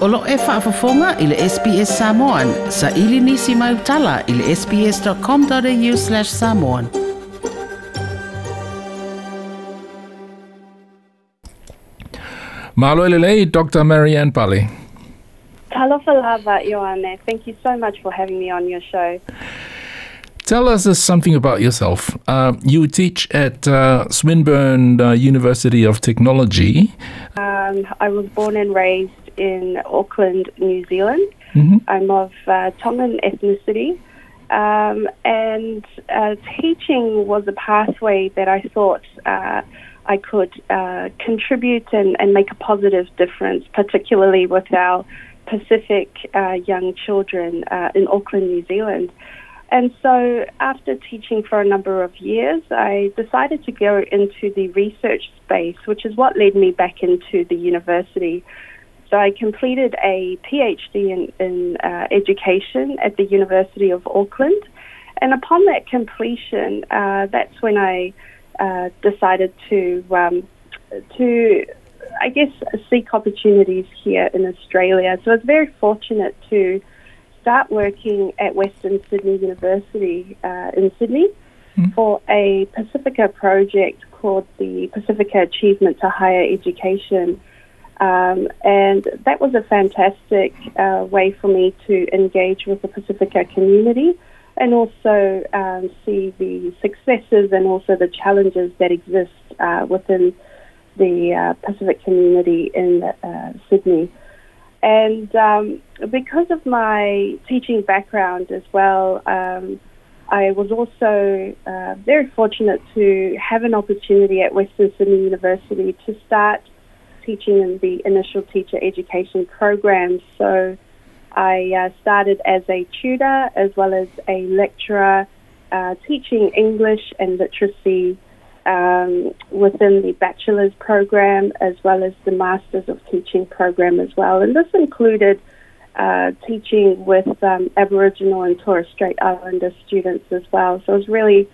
Olo e whaafafonga i le SBS Samoan. Sa ili nisi mai utala i le sbs.com.au slash samoan. Malo lei, Dr. Marianne Pali. Talofa lava, Ioane. Thank you so much for having me on your show. Tell us something about yourself. Uh, you teach at uh, Swinburne uh, University of Technology. Um, I was born and raised in Auckland, New Zealand. I'm of uh, Tongan ethnicity. Um, and uh, teaching was a pathway that I thought uh, I could uh, contribute and, and make a positive difference, particularly with our Pacific uh, young children uh, in Auckland, New Zealand. And so, after teaching for a number of years, I decided to go into the research space, which is what led me back into the university. So, I completed a PhD in, in uh, education at the University of Auckland. And upon that completion, uh, that's when I uh, decided to um, to I guess seek opportunities here in Australia. So I was very fortunate to start working at Western Sydney University uh, in Sydney for a Pacifica project called the Pacifica Achievement to Higher Education. Um, and that was a fantastic uh, way for me to engage with the Pacifica community and also um, see the successes and also the challenges that exist uh, within the uh, Pacific community in uh, Sydney. And um, because of my teaching background as well, um, I was also uh, very fortunate to have an opportunity at Western Sydney University to start teaching in the initial teacher education program. So I uh, started as a tutor as well as a lecturer uh, teaching English and literacy um, within the bachelor's program as well as the master's of teaching program as well. And this included uh, teaching with um, Aboriginal and Torres Strait Islander students as well. So I was really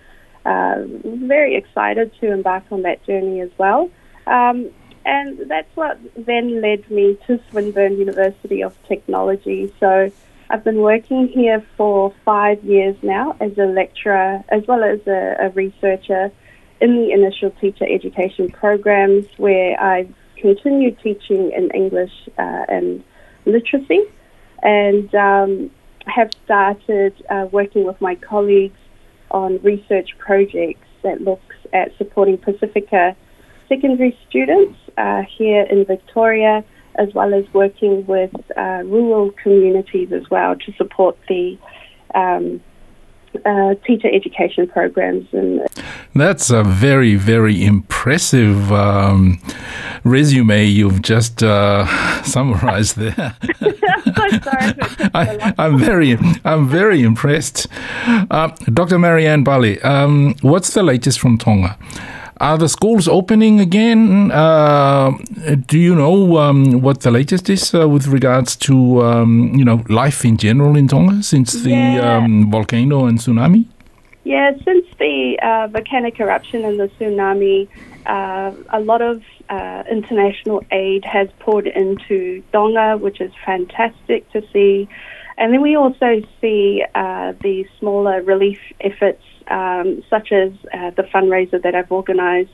uh, very excited to embark on that journey as well. Um, and that's what then led me to Swinburne University of Technology. So I've been working here for five years now as a lecturer as well as a, a researcher in the initial teacher education programs where I've continued teaching in English uh, and literacy and um, have started uh, working with my colleagues on research projects that looks at supporting Pacifica secondary students uh, here in Victoria, as well as working with uh, rural communities as well to support the um, uh, teacher education programs. And That's a very, very impressive um, resume you've just uh, summarized there. I'm sorry if it took so I. I'm very, I'm very impressed. Uh, Dr. Marianne Bali, um, what's the latest from Tonga? Are the schools opening again? Uh, do you know um, what the latest is uh, with regards to um, you know life in general in Tonga since the Yeah. um, volcano and tsunami? Yeah, since the uh, volcanic eruption and the tsunami, uh, a lot of uh, international aid has poured into Tonga, which is fantastic to see. And then we also see uh, the smaller relief efforts, um, such as uh, the fundraiser that I've organised,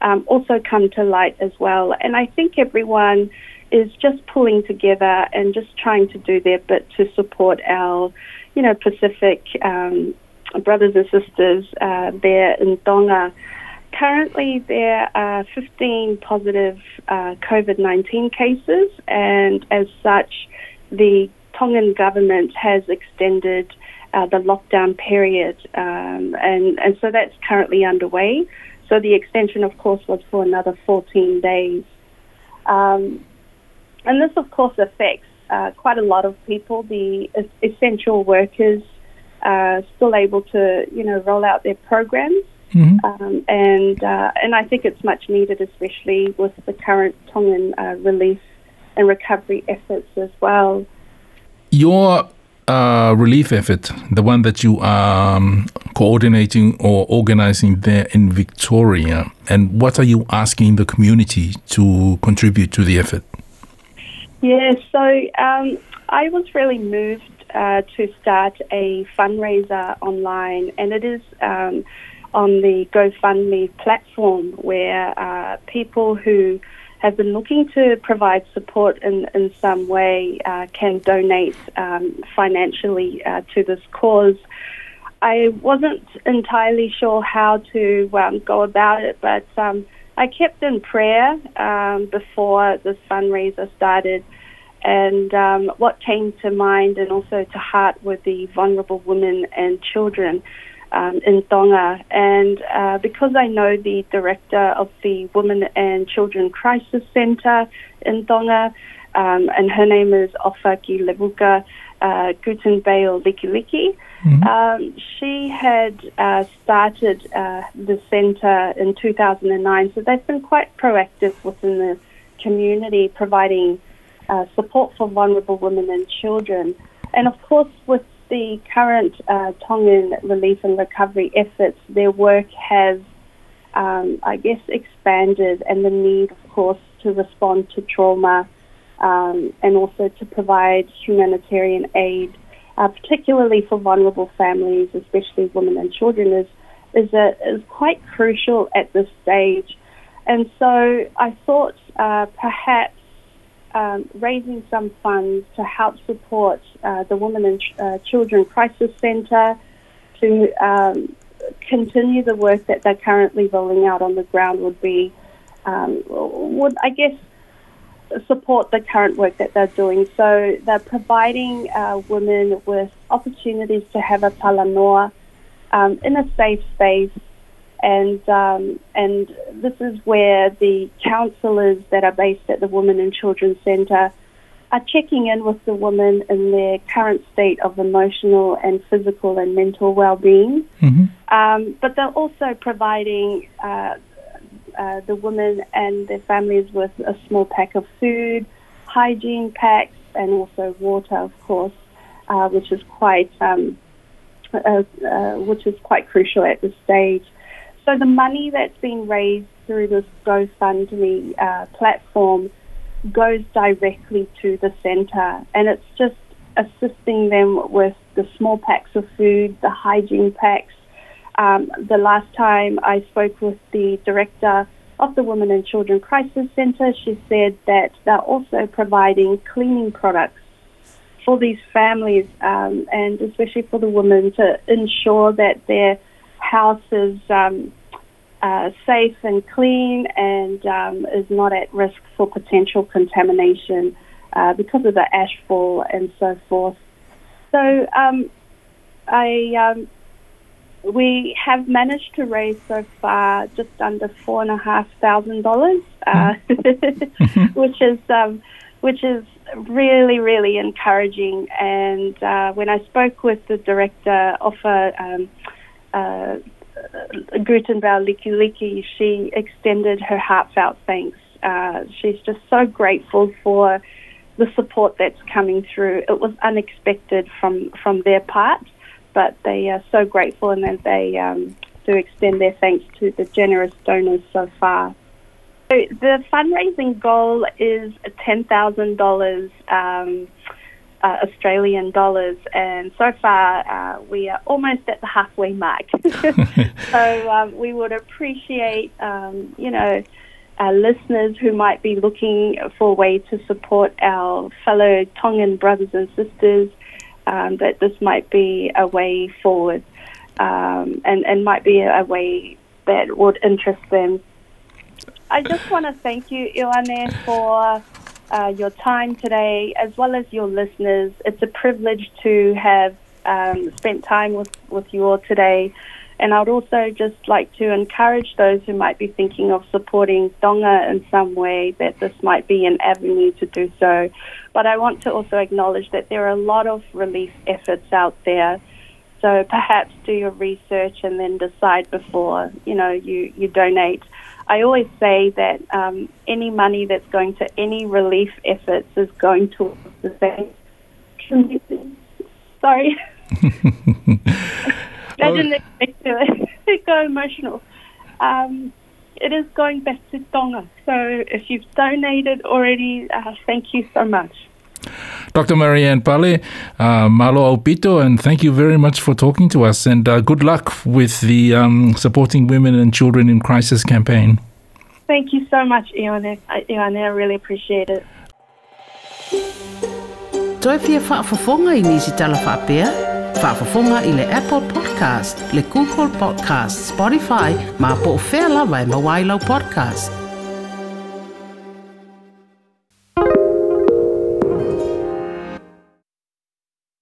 um, also come to light as well. And I think everyone is just pulling together and just trying to do their bit to support our, you know, Pacific um, brothers and sisters uh, there in Tonga. Currently, there are 15 positive uh, COVID 19 cases, and as such, the Tongan government has extended uh, the lockdown period, um, and, and so that's currently underway. So the extension, of course, was for another 14 days. Um, and this, of course, affects uh, quite a lot of people. The essential workers are still able to, you know, roll out their programs, um, and uh, and I think it's much needed, especially with the current Tongan uh, relief and recovery efforts as well. Your uh, relief effort, the one that you are um, coordinating or organizing there in Victoria, and what are you asking the community to contribute to the effort? Yeah, so um, I was really moved uh, to start a fundraiser online, and it is um, on the GoFundMe platform where uh, people who have been looking to provide support in, in some way uh, can donate um, financially uh, to this cause. I wasn't entirely sure how to um, go about it, but um, I kept in prayer um, before this fundraiser started. And um, what came to mind and also to heart were the vulnerable women and children um, in Tonga. And uh, because I know the director of the Women and Children Crisis Centre in Tonga, um, and her name is Ofaki Lebuka uh, Guttenbeil Likiliki, mm-hmm. um, she had uh, started uh, the centre in 2009. So they've been quite proactive within the community, providing uh, support for vulnerable women and children. And of course, with the current uh, Tongan relief and recovery efforts, their work has, um, I guess, expanded, and the need, of course, to respond to trauma um, and also to provide humanitarian aid, uh, particularly for vulnerable families, especially women and children, is is, a, is quite crucial at this stage. And so I thought uh, perhaps um, raising some funds to help support uh, the Women and uh, Children Crisis Centre to um, continue the work that they're currently rolling out on the ground would be, um, would I guess, support the current work that they're doing. So they're providing uh, women with opportunities to have a talanoa um, in a safe space and um, and this is where the counsellors that are based at the Women and Children Centre are checking in with the women in their current state of emotional and physical and mental well-being. Mm-hmm. Um, but they're also providing uh, uh, the women and their families with a small pack of food, hygiene packs, and also water, of course, uh, which is quite um, uh, uh, which is quite crucial at this stage. So the money that's been raised through this GoFundMe uh, platform goes directly to the centre, and it's just assisting them with the small packs of food, the hygiene packs. Um, the last time I spoke with the director of the Women and Children Crisis Centre, she said that they're also providing cleaning products for these families, um, and especially for the women, to ensure that their house is um, uh, safe and clean and um, is not at risk for potential contamination uh, because of the ashfall and so forth. So um, I, um, we have managed to raise so far just under four and a half thousand dollars, uh, which is um, which is really really encouraging. And uh, when I spoke with the director of a um, uh, Guttenbeil she extended her heartfelt thanks. Uh, she's just so grateful for the support that's coming through. It was unexpected from, from their part, but they are so grateful and they um, do extend their thanks to the generous donors so far. So the fundraising goal is $10,000. Um, uh, Australian dollars, and so far uh, we are almost at the halfway mark. so um, we would appreciate, um, you know, our listeners who might be looking for a way to support our fellow Tongan brothers and sisters. Um, that this might be a way forward, um, and and might be a way that would interest them. I just want to thank you, Ioane, for uh, your time today, as well as your listeners. It's a privilege to have um, spent time with, with you all today. And I'd also just like to encourage those who might be thinking of supporting Tonga in some way that this might be an avenue to do so. But I want to also acknowledge that there are a lot of relief efforts out there. So perhaps do your research and then decide before you know you, you donate. I always say that um, any money that's going to any relief efforts is going towards the same. Sorry. I didn't expect to go emotional. Um, it is going back to Tonga. So if you've donated already, uh, thank you so much. Dr. Marianne Pale, uh, malo aupito, and thank you very much for talking to us. And uh, good luck with the um, Supporting Women and Children in Crisis campaign. Thank you so much, Ione. I, Ione, I really appreciate it. Toi fia whaafafonga i nisi tala whaapea? Whaafafonga i le Apple Podcast, le Google Podcast, Spotify, ma po o whea lawa e mawailau podcast.